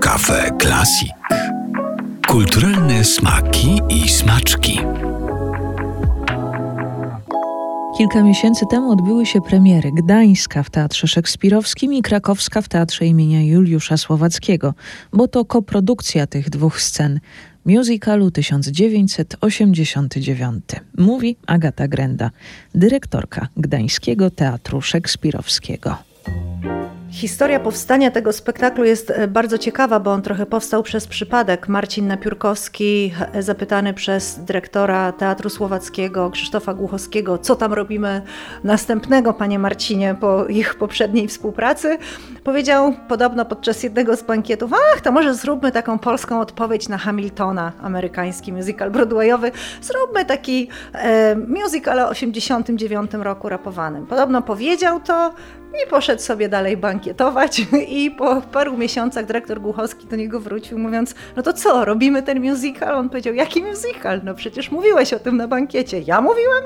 Kafe Klasik. Kulturalne smaki i smaczki. Kilka miesięcy temu odbyły się premiery Gdańska w Teatrze Szekspirowskim i Krakowska w Teatrze imienia Juliusza Słowackiego, bo to koprodukcja tych dwóch scen musicalu 1989. Mówi Agata Grenda, dyrektorka Gdańskiego Teatru Szekspirowskiego. Historia powstania tego spektaklu jest e, bardzo ciekawa, bo on trochę powstał przez przypadek. Marcin Napiórkowski, e, zapytany przez dyrektora Teatru Słowackiego Krzysztofa Głuchowskiego, co tam robimy następnego, panie Marcinie, po ich poprzedniej współpracy, powiedział podobno podczas jednego z bankietów, ach, to może zróbmy taką polską odpowiedź na Hamiltona, amerykański musical broadwayowy, zróbmy taki e, musical o 89 roku rapowanym. Podobno powiedział to, i poszedł sobie dalej bankietować i po paru miesiącach dyrektor Głuchowski do niego wrócił mówiąc, no to co, robimy ten musical? On powiedział, jaki musical? No przecież mówiłeś o tym na bankiecie. Ja mówiłem?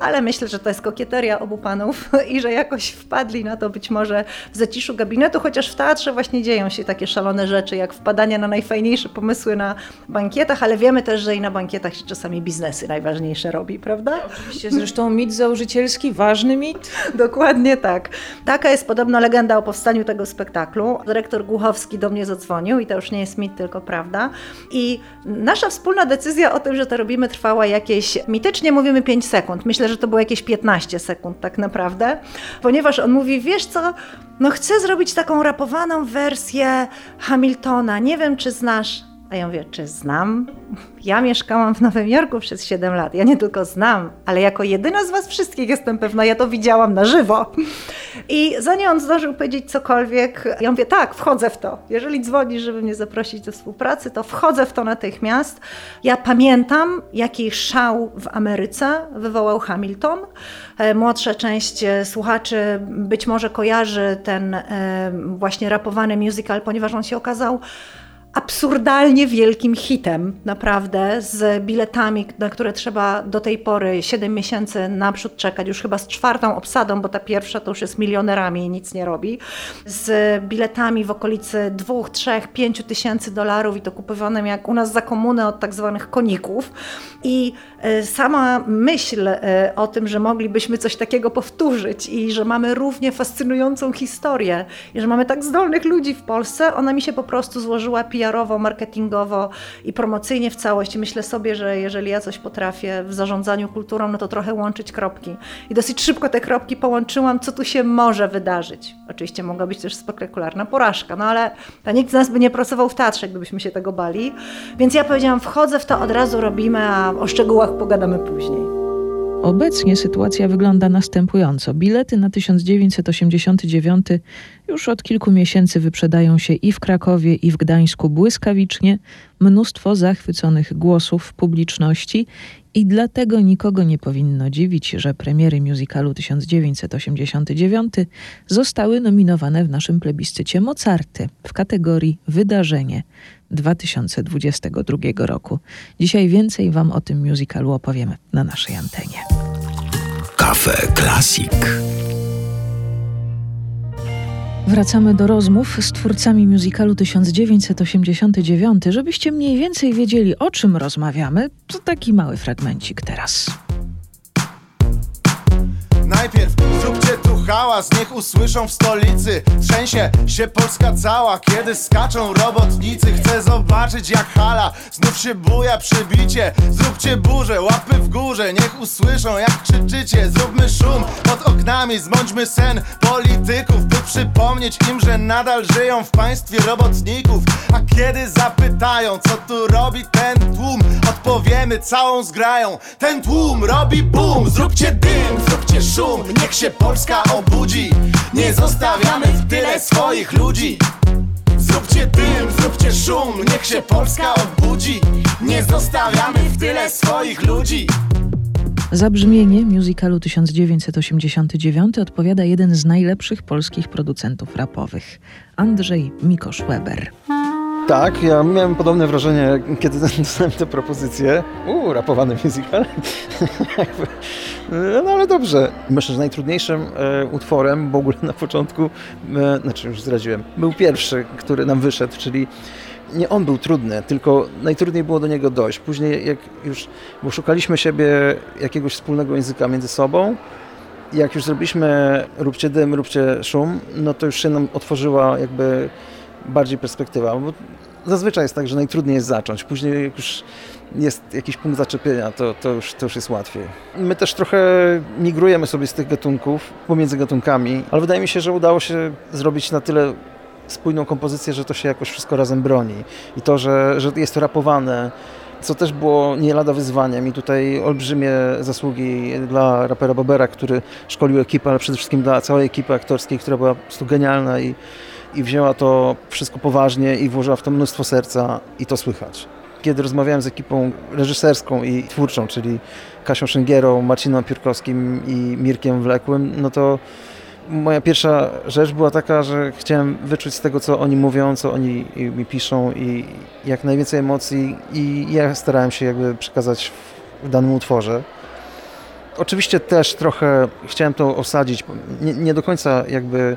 Ale myślę, że to jest kokieteria obu panów i że jakoś wpadli na to być może w zaciszu gabinetu, chociaż w teatrze właśnie dzieją się takie szalone rzeczy, jak wpadanie na najfajniejsze pomysły na bankietach, ale wiemy też, że i na bankietach się czasami biznesy najważniejsze robi, prawda? Oczywiście, zresztą mit założycielski, ważny mit. Dokładnie tak. Taka jest podobno legenda o powstaniu tego spektaklu. Dyrektor Głuchowski do mnie zadzwonił i to już nie jest mit, tylko prawda. I nasza wspólna decyzja o tym, że to robimy, trwała jakieś, mitycznie mówimy 5 sekund. Myślę, że to było jakieś 15 sekund tak naprawdę, ponieważ on mówi, wiesz co, no chcę zrobić taką rapowaną wersję Hamiltona. Nie wiem, czy znasz a ja mówię, czy znam? Ja mieszkałam w Nowym Jorku przez 7 lat. Ja nie tylko znam, ale jako jedyna z Was wszystkich jestem pewna, ja to widziałam na żywo. I zanim on zdążył powiedzieć cokolwiek, ja mówię, tak, wchodzę w to. Jeżeli dzwonisz, żeby mnie zaprosić do współpracy, to wchodzę w to natychmiast. Ja pamiętam, jaki szał w Ameryce wywołał Hamilton. E, młodsza część e, słuchaczy być może kojarzy ten e, właśnie rapowany musical, ponieważ on się okazał absurdalnie wielkim hitem, naprawdę, z biletami, na które trzeba do tej pory 7 miesięcy naprzód czekać, już chyba z czwartą obsadą, bo ta pierwsza to już jest milionerami i nic nie robi, z biletami w okolicy 2, 3, 5 tysięcy dolarów i to kupowanym jak u nas za komuny od tak zwanych koników. I e, sama myśl e, o tym, że moglibyśmy coś takiego powtórzyć i że mamy równie fascynującą historię i że mamy tak zdolnych ludzi w Polsce, ona mi się po prostu złożyła PR-owo, marketingowo i promocyjnie w całość. myślę sobie, że jeżeli ja coś potrafię w zarządzaniu kulturą, no to trochę łączyć kropki. I dosyć szybko te kropki połączyłam, co tu się może wydarzyć. Oczywiście mogła być też spektakularna porażka, no ale nikt z nas by nie pracował w teatrze, gdybyśmy się tego bali. Więc ja powiedziałam, wchodzę w to, od razu robimy, a o szczegółach pogadamy później. Obecnie sytuacja wygląda następująco. Bilety na 1989 już od kilku miesięcy wyprzedają się i w Krakowie, i w Gdańsku błyskawicznie. Mnóstwo zachwyconych głosów publiczności i dlatego nikogo nie powinno dziwić, że premiery musicalu 1989 zostały nominowane w naszym plebiscycie Mozarty w kategorii Wydarzenie 2022 roku. Dzisiaj więcej Wam o tym musicalu opowiemy na naszej antenie. Kafe Klasik. Wracamy do rozmów z twórcami musicalu 1989. Żebyście mniej więcej wiedzieli, o czym rozmawiamy, to taki mały fragmencik teraz. Najpierw hałas, niech usłyszą w stolicy. Trzęsie się Polska cała, kiedy skaczą robotnicy. Chcę zobaczyć jak hala, znów się buja przybicie. Zróbcie burzę, łapy w górze, niech usłyszą jak krzyczycie. Zróbmy szum pod oknami, zmądźmy sen polityków By przypomnieć im, że nadal żyją w państwie robotników. A kiedy zapytają, co tu robi ten tłum Odpowiemy całą zgrają. Ten tłum robi boom, zróbcie dym, zróbcie szum Niech się Polska obudzi. Nie zostawiamy w tyle swoich ludzi. Zróbcie dym, zróbcie szum Niech się Polska obudzi. Nie zostawiamy w tyle swoich ludzi. Za brzmienie musicalu 1989 odpowiada jeden z najlepszych polskich producentów rapowych Andrzej Mikosz Weber. Tak, ja miałem podobne wrażenie, kiedy dostałem tę propozycję. Uuu, rapowany musical. no ale dobrze. Myślę, że najtrudniejszym e, utworem w ogóle na początku, e, znaczy już zdradziłem, był pierwszy, który nam wyszedł, czyli nie on był trudny, tylko najtrudniej było do niego dojść. Później jak już, bo szukaliśmy siebie jakiegoś wspólnego języka między sobą, jak już zrobiliśmy róbcie dym, róbcie szum, no to już się nam otworzyła jakby bardziej perspektywa. Bo zazwyczaj jest tak, że najtrudniej jest zacząć. Później jak już jest jakiś punkt zaczepienia, to, to, już, to już jest łatwiej. My też trochę migrujemy sobie z tych gatunków, pomiędzy gatunkami, ale wydaje mi się, że udało się zrobić na tyle spójną kompozycję, że to się jakoś wszystko razem broni. I to, że, że jest to rapowane, co też było nie lada wyzwaniem i tutaj olbrzymie zasługi dla rapera Bobera, który szkolił ekipę, ale przede wszystkim dla całej ekipy aktorskiej, która była po prostu genialna i, i wzięła to wszystko poważnie i włożyła w to mnóstwo serca i to słychać. Kiedy rozmawiałem z ekipą reżyserską i twórczą, czyli Kasią Szęgierą, Marcinem Piórkowskim i Mirkiem Wlekłym, no to moja pierwsza rzecz była taka, że chciałem wyczuć z tego, co oni mówią, co oni mi piszą i jak najwięcej emocji i ja starałem się jakby przekazać w danym utworze. Oczywiście też trochę chciałem to osadzić, nie, nie do końca jakby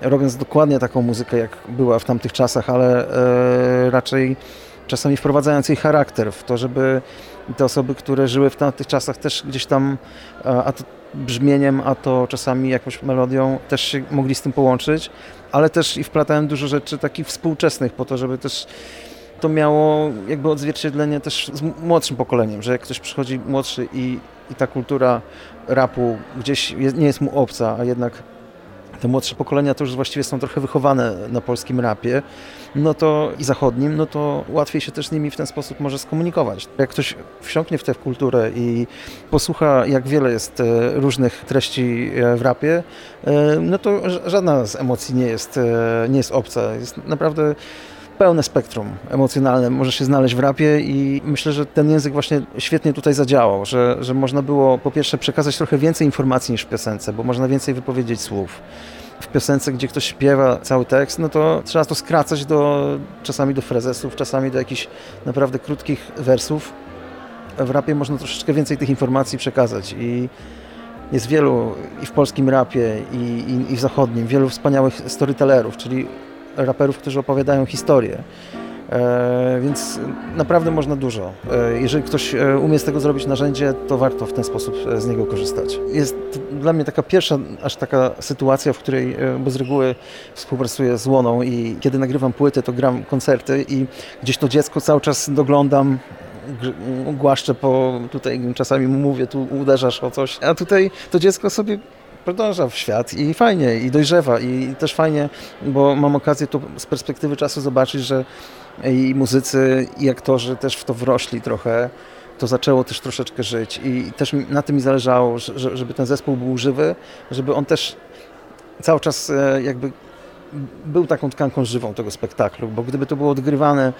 robiąc dokładnie taką muzykę, jak była w tamtych czasach, ale e, raczej czasami wprowadzając jej charakter w to, żeby te osoby, które żyły w tamtych czasach też gdzieś tam, a to brzmieniem, a to czasami jakąś melodią też się mogli z tym połączyć, ale też i wplatałem dużo rzeczy takich współczesnych po to, żeby też to miało jakby odzwierciedlenie też z młodszym pokoleniem, że jak ktoś przychodzi młodszy i, i ta kultura rapu gdzieś jest, nie jest mu obca, a jednak te młodsze pokolenia to już właściwie są trochę wychowane na polskim rapie, no to i zachodnim, no to łatwiej się też z nimi w ten sposób może skomunikować. Jak ktoś wsiąknie w tę kulturę i posłucha, jak wiele jest e, różnych treści e, w rapie, e, no to żadna z emocji nie jest, nie jest obca. Jest naprawdę pełne spektrum emocjonalne może się znaleźć w rapie i myślę, że ten język właśnie świetnie tutaj zadziałał, że, że można było po pierwsze przekazać trochę więcej informacji niż w piosence, bo można więcej wypowiedzieć słów. W piosence, gdzie ktoś śpiewa cały tekst, no to trzeba to skracać do, czasami do frezesów, czasami do jakichś naprawdę krótkich wersów. W rapie można troszeczkę więcej tych informacji przekazać i jest wielu i w polskim rapie, i, i, i w zachodnim, wielu wspaniałych storytellerów, czyli raperów, którzy opowiadają historię. E, więc naprawdę można dużo. E, jeżeli ktoś e, umie z tego zrobić narzędzie, to warto w ten sposób z niego korzystać. Jest dla mnie taka pierwsza aż taka sytuacja, w której, bo z reguły współpracuję z Łoną i kiedy nagrywam płyty, to gram koncerty i gdzieś to dziecko cały czas doglądam, głaszczę po, tutaj czasami mówię, tu uderzasz o coś, a tutaj to dziecko sobie podąża w świat i fajnie, i dojrzewa i też fajnie, bo mam okazję tu z perspektywy czasu zobaczyć, że i muzycy, i aktorzy też w to wrośli trochę. To zaczęło też troszeczkę żyć i też na tym mi zależało, żeby ten zespół był żywy, żeby on też cały czas e, jakby był taką tkanką żywą tego spektaklu, bo gdyby to było odgrywane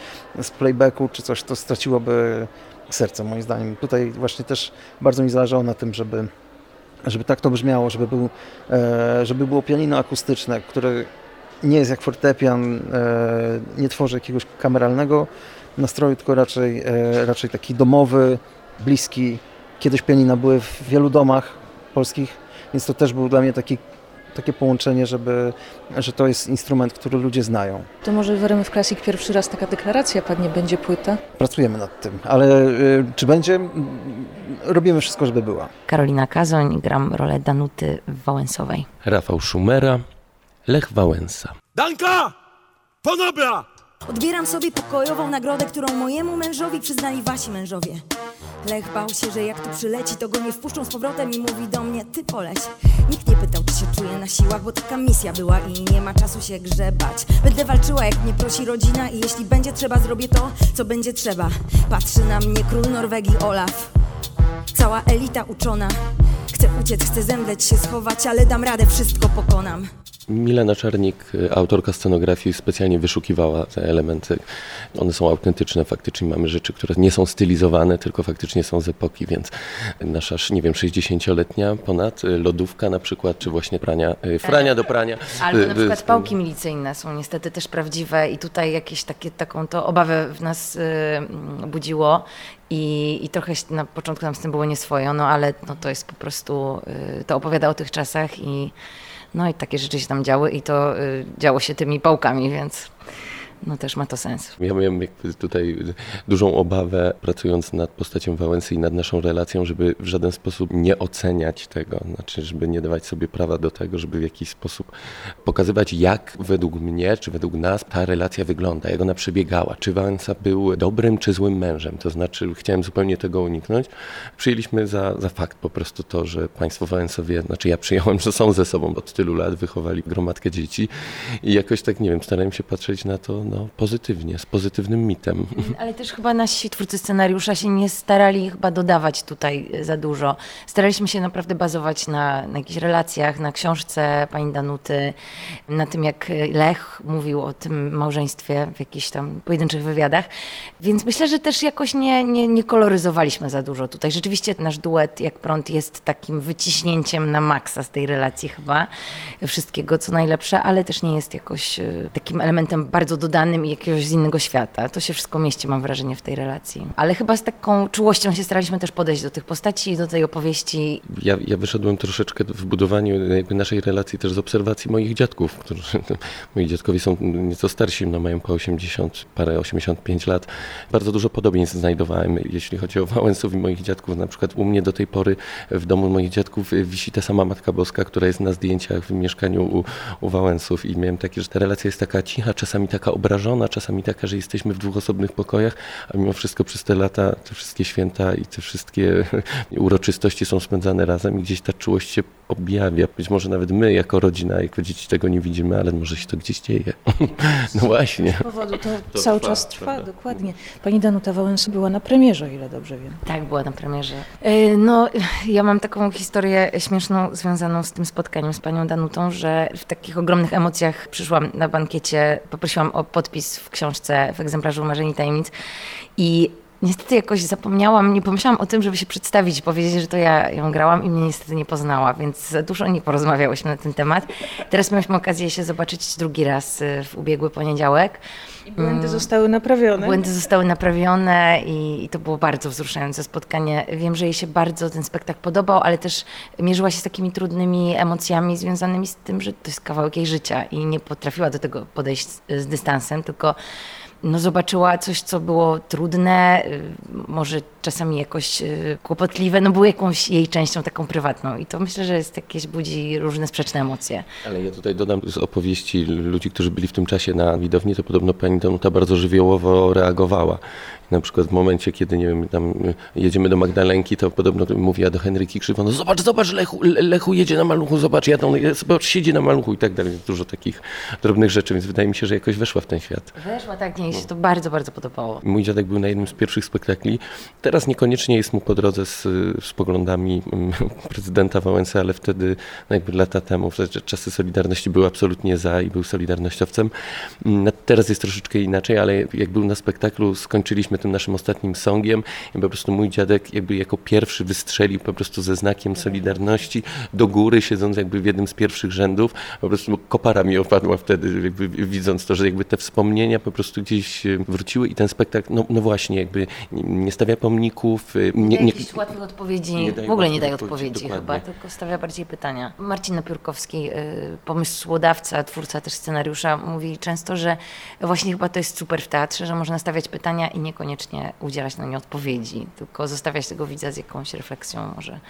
z playbacku czy coś, to straciłoby serce moim zdaniem. Tutaj właśnie też bardzo mi zależało na tym, żeby żeby tak to brzmiało, żeby, był, e, żeby było pianino akustyczne, które nie jest jak fortepian, e, nie tworzy jakiegoś kameralnego nastroju, tylko raczej, e, raczej taki domowy, bliski. Kiedyś pianina były w wielu domach polskich, więc to też był dla mnie taki takie połączenie, żeby, że to jest instrument, który ludzie znają. To może w RMF Classic pierwszy raz taka deklaracja padnie, będzie płyta? Pracujemy nad tym, ale y, czy będzie? Robimy wszystko, żeby była. Karolina Kazoń, gram rolę Danuty Wałęsowej. Rafał Szumera, Lech Wałęsa. Danka! Ponobra! Odbieram sobie pokojową nagrodę, którą mojemu mężowi przyznali wasi mężowie. Lech bał się, że jak tu przyleci, to go nie wpuszczą z powrotem i mówi do mnie, ty poleś. Nikt nie pytał, czy się czuję na siłach, bo taka misja była i nie ma czasu się grzebać. Będę walczyła, jak mnie prosi rodzina i jeśli będzie trzeba, zrobię to, co będzie trzeba. Patrzy na mnie król Norwegii Olaf. Cała elita uczona. Chcę uciec, chcę zemdleć się, schować, ale dam radę, wszystko pokonam. Milena Czarnik, autorka scenografii, specjalnie wyszukiwała te elementy. One są autentyczne, faktycznie mamy rzeczy, które nie są stylizowane, tylko faktycznie są z epoki, więc nasza, nie wiem, 60-letnia ponad lodówka na przykład, czy właśnie prania, frania do prania. Albo na przykład pałki milicyjne są niestety też prawdziwe i tutaj jakieś takie, taką to obawę w nas budziło i, I trochę na początku nam z tym było nieswojo, no ale no, to jest po prostu, to opowiada o tych czasach i no i takie rzeczy się tam działy i to y, działo się tymi pałkami, więc no też ma to sens. Ja miałem tutaj dużą obawę, pracując nad postacią Wałęsy i nad naszą relacją, żeby w żaden sposób nie oceniać tego, znaczy, żeby nie dawać sobie prawa do tego, żeby w jakiś sposób pokazywać, jak według mnie, czy według nas ta relacja wygląda, jak ona przebiegała, czy Wałęsa był dobrym, czy złym mężem, to znaczy chciałem zupełnie tego uniknąć. Przyjęliśmy za, za fakt po prostu to, że państwo Wałęsowie, znaczy ja przyjąłem, że są ze sobą od tylu lat, wychowali gromadkę dzieci i jakoś tak, nie wiem, starałem się patrzeć na to no, pozytywnie, z pozytywnym mitem. Ale też chyba nasi twórcy scenariusza się nie starali chyba dodawać tutaj za dużo. Staraliśmy się naprawdę bazować na, na jakichś relacjach, na książce pani Danuty, na tym jak Lech mówił o tym małżeństwie w jakichś tam pojedynczych wywiadach. Więc myślę, że też jakoś nie, nie, nie koloryzowaliśmy za dużo tutaj. Rzeczywiście nasz duet jak prąd jest takim wyciśnięciem na maksa z tej relacji chyba. Wszystkiego co najlepsze, ale też nie jest jakoś e, takim elementem bardzo dodanym i jakiegoś z innego świata. To się wszystko mieści, mam wrażenie, w tej relacji. Ale chyba z taką czułością się staraliśmy też podejść do tych postaci, do tej opowieści. Ja, ja wyszedłem troszeczkę w budowaniu naszej relacji też z obserwacji moich dziadków, którzy, moi dziadkowie są nieco starsi, no mają po 80, parę 85 lat. Bardzo dużo podobieństw znajdowałem, jeśli chodzi o Wałęsów i moich dziadków. Na przykład u mnie do tej pory w domu moich dziadków wisi ta sama Matka Boska, która jest na zdjęciach w mieszkaniu u, u Wałęsów i miałem takie, że ta relacja jest taka cicha, czasami taka obrażona, obrażona, czasami taka, że jesteśmy w dwóch osobnych pokojach, a mimo wszystko przez te lata, te wszystkie święta i te wszystkie uroczystości są spędzane razem i gdzieś ta czułość się objawia. Być może nawet my jako rodzina, jako dzieci tego nie widzimy, ale może się to gdzieś dzieje. No właśnie. Z powodu to, to cały trwa, czas trwa, prawda? dokładnie. Pani Danuta Wałęsa była na premierze, o ile dobrze wiem. Tak, była na premierze. E, no, ja mam taką historię śmieszną związaną z tym spotkaniem z panią Danutą, że w takich ogromnych emocjach przyszłam na bankiecie, poprosiłam o podpis w książce, w egzemplarzu Marzeni Tajemnic. I Niestety jakoś zapomniałam, nie pomyślałam o tym, żeby się przedstawić i powiedzieć, że to ja ją grałam i mnie niestety nie poznała, więc za dużo nie porozmawiałyśmy na ten temat. Teraz mieliśmy okazję się zobaczyć drugi raz y, w ubiegły poniedziałek. I błędy mm. zostały naprawione. Błędy zostały naprawione i, i, to było bardzo wzruszające spotkanie. Wiem, że jej się bardzo ten spektakl podobał, ale też mierzyła się z takimi trudnymi emocjami związanymi z tym, że to jest kawałek jej życia i nie potrafiła do tego podejść z, z dystansem, tylko no, zobaczyła coś, co było trudne, y, może czasami jakoś y, kłopotliwe, no było jakąś jej częścią taką prywatną i to myślę, że jest jakieś, budzi różne sprzeczne emocje. Ale ja tutaj dodam z opowieści ludzi, którzy byli w tym czasie na widowni, to podobno pani Danuta bardzo żywiołowo reagowała na przykład w momencie, kiedy nie wiem, tam jedziemy do Magdalenki, to podobno mówiła do Henryki Krzywo, no zobacz, zobacz, Lechu, Lechu jedzie na maluchu, zobacz, jadą, zobacz, siedzi na maluchu i tak dalej. Dużo takich drobnych rzeczy, więc wydaje mi się, że jakoś weszła w ten świat. Weszła, tak, nie, się to bardzo, bardzo podobało. Mój dziadek był na jednym z pierwszych spektakli. Teraz niekoniecznie jest mu po drodze z, z poglądami mm, prezydenta Wałęsy, ale wtedy, no jakby lata temu, w czasy Solidarności był absolutnie za i był solidarnościowcem. Mm, teraz jest troszeczkę inaczej, ale jak był na spektaklu, skończyliśmy tym naszym ostatnim songiem i po prostu mój dziadek jakby jako pierwszy wystrzelił po prostu ze znakiem Solidarności do góry, siedząc jakby w jednym z pierwszych rzędów. Po prostu kopara mi opadła wtedy, jakby widząc to, że jakby te wspomnienia po prostu gdzieś wróciły i ten spektakl, no, no właśnie, jakby nie stawia pomników. Y, nie, nie, nie łatwych odpowiedzi, nie w ogóle nie daje odpowiedzi chyba, tylko stawia bardziej pytania. Marcin Napiórkowski, y, pomysłodawca, twórca też scenariusza, mówi często, że właśnie chyba to jest super w teatrze, że można stawiać pytania i niekoniecznie udzielać na nie odpowiedzi, tylko zostawiać tego widza z jakąś refleksją może.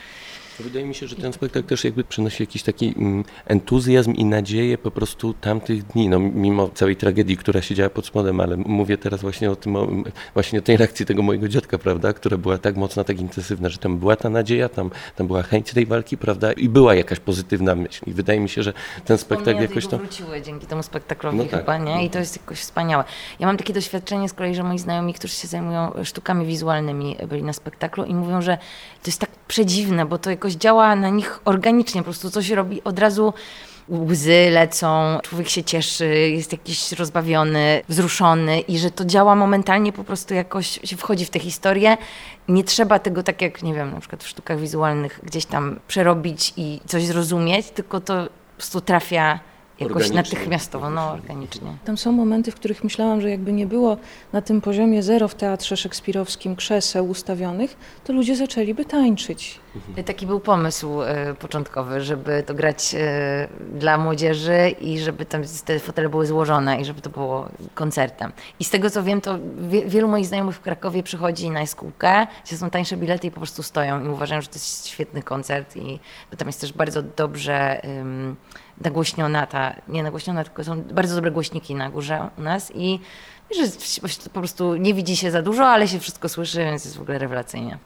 Wydaje mi się, że ten spektakl też jakby przynosi jakiś taki mm, entuzjazm i nadzieję po prostu tamtych dni, no mimo całej tragedii, która się działa pod spodem, ale mówię teraz właśnie o tym, właśnie o tej reakcji tego mojego dziadka, prawda, która była tak mocna, tak intensywna, że tam była ta nadzieja, tam, tam była chęć tej walki, prawda, i była jakaś pozytywna myśl i wydaje mi się, że ten spektakl jakoś to... wróciły dzięki temu spektaklowi no tak, chyba, nie? I to jest jakoś wspaniałe. Ja mam takie doświadczenie z kolei, że moi znajomi, którzy się zajmują sztukami wizualnymi, byli na spektaklu i mówią, że to jest tak przedziwne, bo to jakoś jakoś działa na nich organicznie, po prostu coś robi od razu łzy lecą, człowiek się cieszy, jest jakiś rozbawiony, wzruszony i że to działa momentalnie, po prostu jakoś się wchodzi w tę historię. Nie trzeba tego tak jak, nie wiem, na przykład w sztukach wizualnych gdzieś tam przerobić i coś zrozumieć, tylko to po prostu trafia jakoś natychmiastowo, no organicznie. Tam są momenty, w których myślałam, że jakby nie było na tym poziomie zero w teatrze szekspirowskim krzeseł ustawionych, to ludzie zaczęliby tańczyć. Mhm. Taki był pomysł y, początkowy, żeby to grać y, dla młodzieży i żeby tam te fotele były złożone i żeby to było koncertem. I z tego co wiem, to wie, wielu moich znajomych w Krakowie przychodzi na skółkę, gdzie są tańsze bilety i po prostu stoją i uważają, że to jest świetny koncert i tam jest też bardzo dobrze nagłośniona ta, nie nagłośniona, tylko są bardzo dobre głośniki na górze u nas i że po prostu nie widzi się za dużo, ale się wszystko słyszy, więc jest w ogóle rewelacyjnie.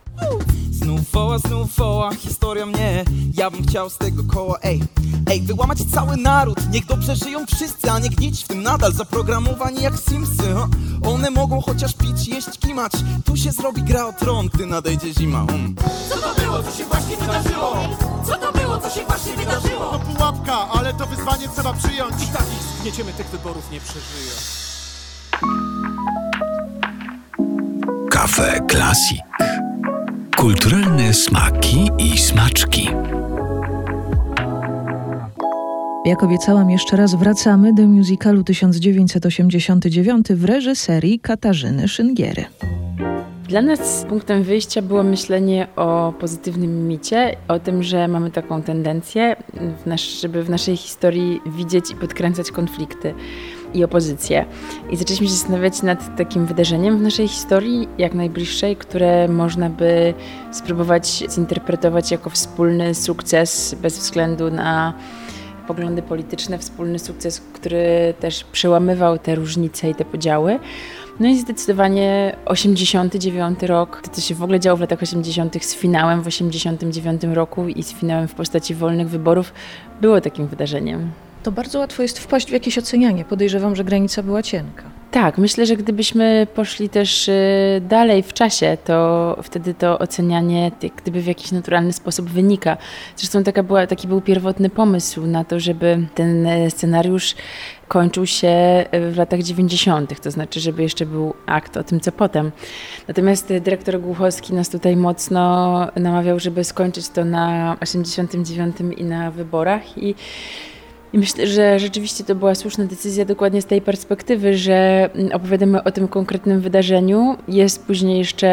Woła, znów woła, historia mnie Ja bym chciał z tego koła, ej Ej, wyłamać cały naród Niech dobrze żyją wszyscy, a nie gnić w tym nadal Zaprogramowani jak Simsy ha? One mogą chociaż pić, jeść, kimać Tu się zrobi gra o tron, gdy nadejdzie zima um. Co to było, co się właśnie wydarzyło? Co to było, co się właśnie wydarzyło? To pułapka, ale to wyzwanie trzeba przyjąć I tak ich zgnieciemy, tych wyborów nie przeżyją Kafe Klasik. Kulturalne smaki i smaczki. Jak obiecałam, jeszcze raz wracamy do musicalu 1989 w reżyserii Katarzyny Szyngiery. Dla nas punktem wyjścia było myślenie o pozytywnym micie, o tym, że mamy taką tendencję, w nasz, żeby w naszej historii widzieć i podkręcać konflikty i opozycję. I zaczęliśmy się zastanawiać nad takim wydarzeniem w naszej historii, jak najbliższej, które można by spróbować zinterpretować jako wspólny sukces bez względu na poglądy polityczne, wspólny sukces, który też przełamywał te różnice i te podziały. No i zdecydowanie 89 rok, to co się w ogóle działo w latach 80. z finałem w 89 roku i z finałem w postaci wolnych wyborów było takim wydarzeniem. To bardzo łatwo jest wpaść w jakieś ocenianie. Podejrzewam, że granica była cienka. Tak, myślę, że gdybyśmy poszli też y, dalej w czasie, to wtedy to ocenianie gdyby w jakiś naturalny sposób wynika. Zresztą taka była, taki był pierwotny pomysł na to, żeby ten e, scenariusz kończył się e, w latach 90., to znaczy, żeby jeszcze był akt o tym, co potem. Natomiast dyrektor Głuchowski nas tutaj mocno namawiał, żeby skończyć to na 89 i na wyborach i i myślę, że rzeczywiście to była słuszna decyzja dokładnie z tej perspektywy, że mm, opowiadamy o tym konkretnym wydarzeniu. Jest później jeszcze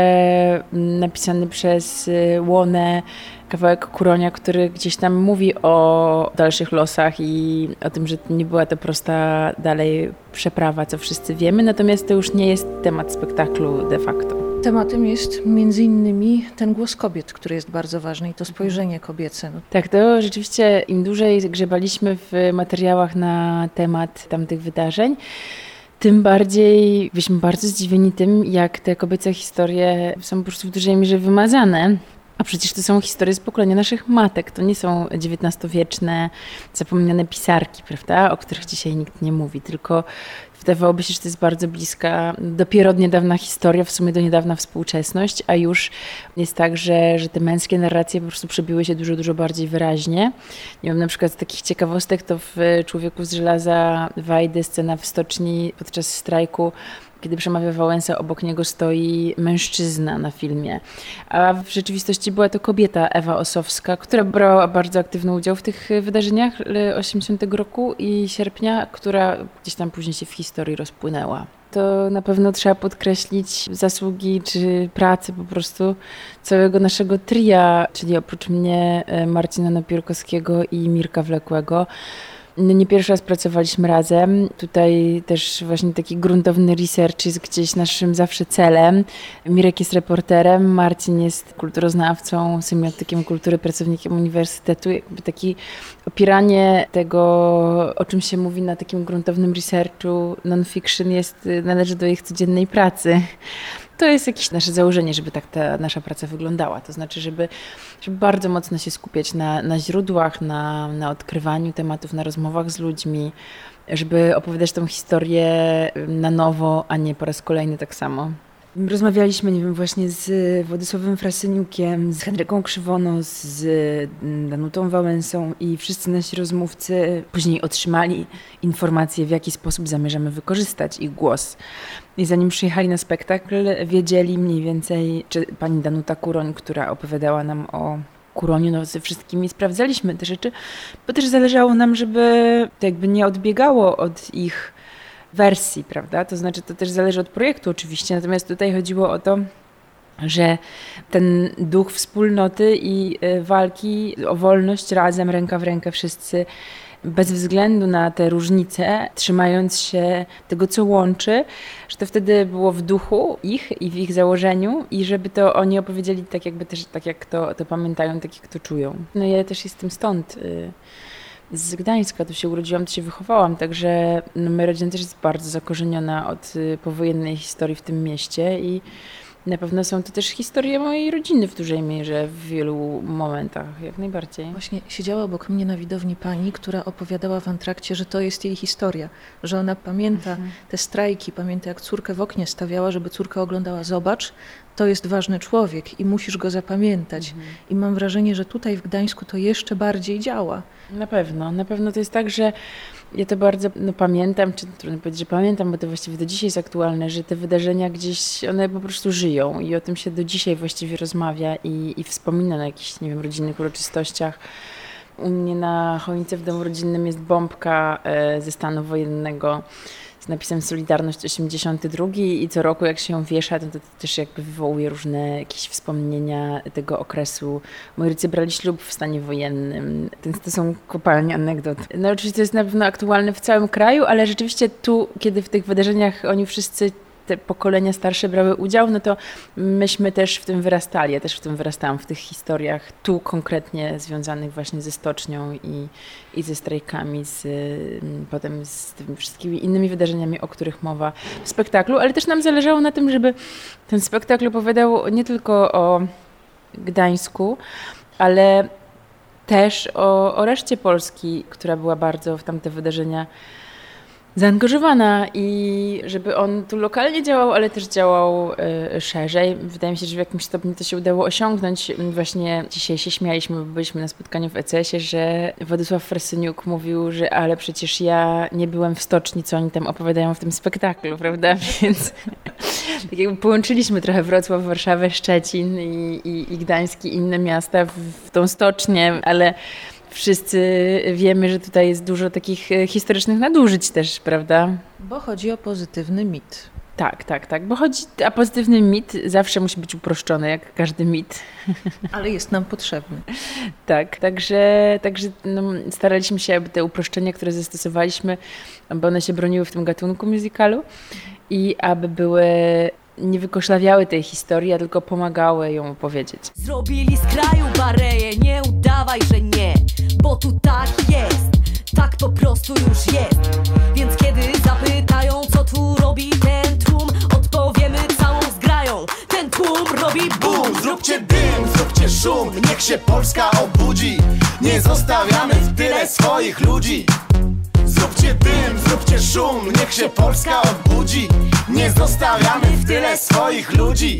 mm, napisany przez y, Łonę kawałek Kuronia, który gdzieś tam mówi o dalszych losach i o tym, że nie była to prosta dalej przeprawa, co wszyscy wiemy, natomiast to już nie jest temat spektaklu de facto. Tematem jest między innymi ten głos kobiet, który jest bardzo ważny i to spojrzenie kobiece. No. Tak, to rzeczywiście im dłużej grzebaliśmy w materiałach na temat tamtych wydarzeń, tym bardziej byliśmy bardzo zdziwieni tym, jak te kobiece historie są po prostu w dużej mierze wymazane. A przecież to są historie z pokolenia naszych matek. To nie są XIX-wieczne, zapomniane pisarki, prawda, o których dzisiaj nikt nie mówi, tylko wydawałoby się, że to jest bardzo bliska, dopiero od niedawna historia, w sumie do niedawna współczesność, a już jest tak, że, że te męskie narracje po prostu przebiły się dużo, dużo bardziej wyraźnie. Nie wiem, na przykład z takich ciekawostek to w Człowieku z żelaza Wajdy scena w stoczni podczas strajku kiedy przemawia Wałęsa, obok niego stoi mężczyzna na filmie. A w rzeczywistości była to kobieta, Ewa Osowska, która brała bardzo aktywny udział w tych wydarzeniach 80 roku i sierpnia, która gdzieś tam później się w historii rozpłynęła to na pewno trzeba podkreślić zasługi czy pracę po prostu całego naszego tria, czyli oprócz mnie e, Marcina Napiórkowskiego i Mirka Wlekłego. No nie pierwszy raz pracowaliśmy razem. Tutaj też właśnie taki gruntowny research jest gdzieś naszym zawsze celem. Mirek jest reporterem, Marcin jest kulturoznawcą, semiotykiem kultury, pracownikiem uniwersytetu. Jakby taki opieranie tego, o czym się mówi na takim gruntownym researchu non-fiction jest, należy do ich codziennej pracy to jest jakieś nasze założenie, żeby tak ta nasza praca wyglądała. To znaczy, żeby, żeby bardzo mocno się skupiać na, na źródłach, na, na odkrywaniu tematów, na rozmowach z ludźmi, żeby opowiadać tą historię na nowo, a nie po raz kolejny tak samo. Rozmawialiśmy, nie wiem, właśnie z Władysławem Frasyniukiem, z Henryką Krzywoną, z Danutą Wałęsą i wszyscy nasi rozmówcy później otrzymali informacje, w jaki sposób zamierzamy wykorzystać ich głos. I zanim przyjechali na spektakl, wiedzieli mniej więcej, czy pani Danuta Kuroń, która opowiadała nam o Kuroniu, no ze wszystkimi sprawdzaliśmy te rzeczy, bo też zależało nam, żeby to jakby nie odbiegało od ich wersji, prawda? To znaczy, to też zależy od projektu oczywiście, natomiast tutaj chodziło o to, że ten duch wspólnoty i e, walki o wolność razem, ręka w rękę wszyscy, bez względu na te różnice, trzymając się tego, co łączy, że to wtedy było w duchu ich i w ich założeniu i żeby to oni opowiedzieli tak jakby też, tak jak to, to pamiętają, tak jak to czują. No ja też jestem stąd. Y z Gdańska, tu się urodziłam, tu się wychowałam, także no, moja rodzina też jest bardzo zakorzeniona od y, powojennej historii w tym mieście i na pewno są to też historie mojej rodziny w dużej mierze w wielu momentach, jak najbardziej. Właśnie siedziała obok mnie na widowni pani, która opowiadała w antrakcie, że to jest jej historia, że ona pamięta mhm. te strajki, pamięta jak córkę w oknie stawiała, żeby córka oglądała, zobacz, to jest ważny człowiek i musisz go zapamiętać. Mhm. I mam wrażenie, że tutaj w Gdańsku to jeszcze bardziej działa. Na pewno, na pewno to jest tak, że ja to bardzo no, pamiętam, czy trudno powiedzieć, że pamiętam, bo to właściwie do dzisiaj jest aktualne, że te wydarzenia gdzieś, one po prostu żyją i o tym się do dzisiaj właściwie rozmawia i, i wspomina na jakichś, nie wiem, rodzinnych uroczystościach. U mnie na choince w domu rodzinnym jest bombka e, ze stanu wojennego z napisem Solidarność 82 i co roku jak się ją wiesza, to, to też jakby wywołuje różne jakieś wspomnienia tego okresu. Moi rodzice brali ślub w stanie wojennym, więc to są kopalnie anegdot. No oczywiście to jest na pewno aktualne w całym kraju, ale rzeczywiście tu, kiedy w tych wydarzeniach oni wszyscy te pokolenia starsze brały udział, no to myśmy też w tym wyrastali. Ja też w tym wyrastałam, w tych historiach tu konkretnie związanych właśnie ze stocznią i, i ze strajkami, z, mm, potem z tymi wszystkimi innymi wydarzeniami, o których mowa w spektaklu, ale też nam zależało na tym, żeby ten spektakl opowiadał nie tylko o Gdańsku, ale też o, o reszcie Polski, która była bardzo w tamte wydarzenia zaangażowana i żeby on tu lokalnie działał, ale też działał y, szerzej. Wydaje mi się, że w jakimś stopniu to się udało osiągnąć. Właśnie dzisiaj się śmialiśmy, bo byliśmy na spotkaniu w ECS-ie, że Władysław Frasyniuk mówił, że ale przecież ja nie byłem w stoczni, co oni tam opowiadają w tym spektaklu, prawda? Więc tak jakby połączyliśmy trochę Wrocław, Warszawę, Szczecin i, i, i Gdańsk i inne miasta w, w tą stocznię, ale wszyscy wiemy, że tutaj jest dużo takich e, historycznych nadużyć też, prawda? Bo chodzi o pozytywny mit. Tak, tak, tak, bo chodzi, a pozytywny mit zawsze musi być uproszczony, jak każdy mit. Ale jest nam potrzebny. tak, także, także no, staraliśmy się, aby te uproszczenia, które zastosowaliśmy, aby one się broniły w tym gatunku musicalu i aby były nie wykoszlawiały tej historii, a tylko pomagały ją opowiedzieć. Zrobili z kraju bareję, nie udawaj, że nie, bo tu tak jest, tak po prostu już jest. Więc kiedy zapytają, co tu robi ten tłum, odpowiemy całą zgrają. Ten tłum robi bum, zróbcie dym, zróbcie szum, niech się Polska obudzi. Nie zostawiamy w tyle swoich ludzi. Zróbcie dym, zróbcie szum, niech się Polska odbudzi Nie zostawiamy w tyle swoich ludzi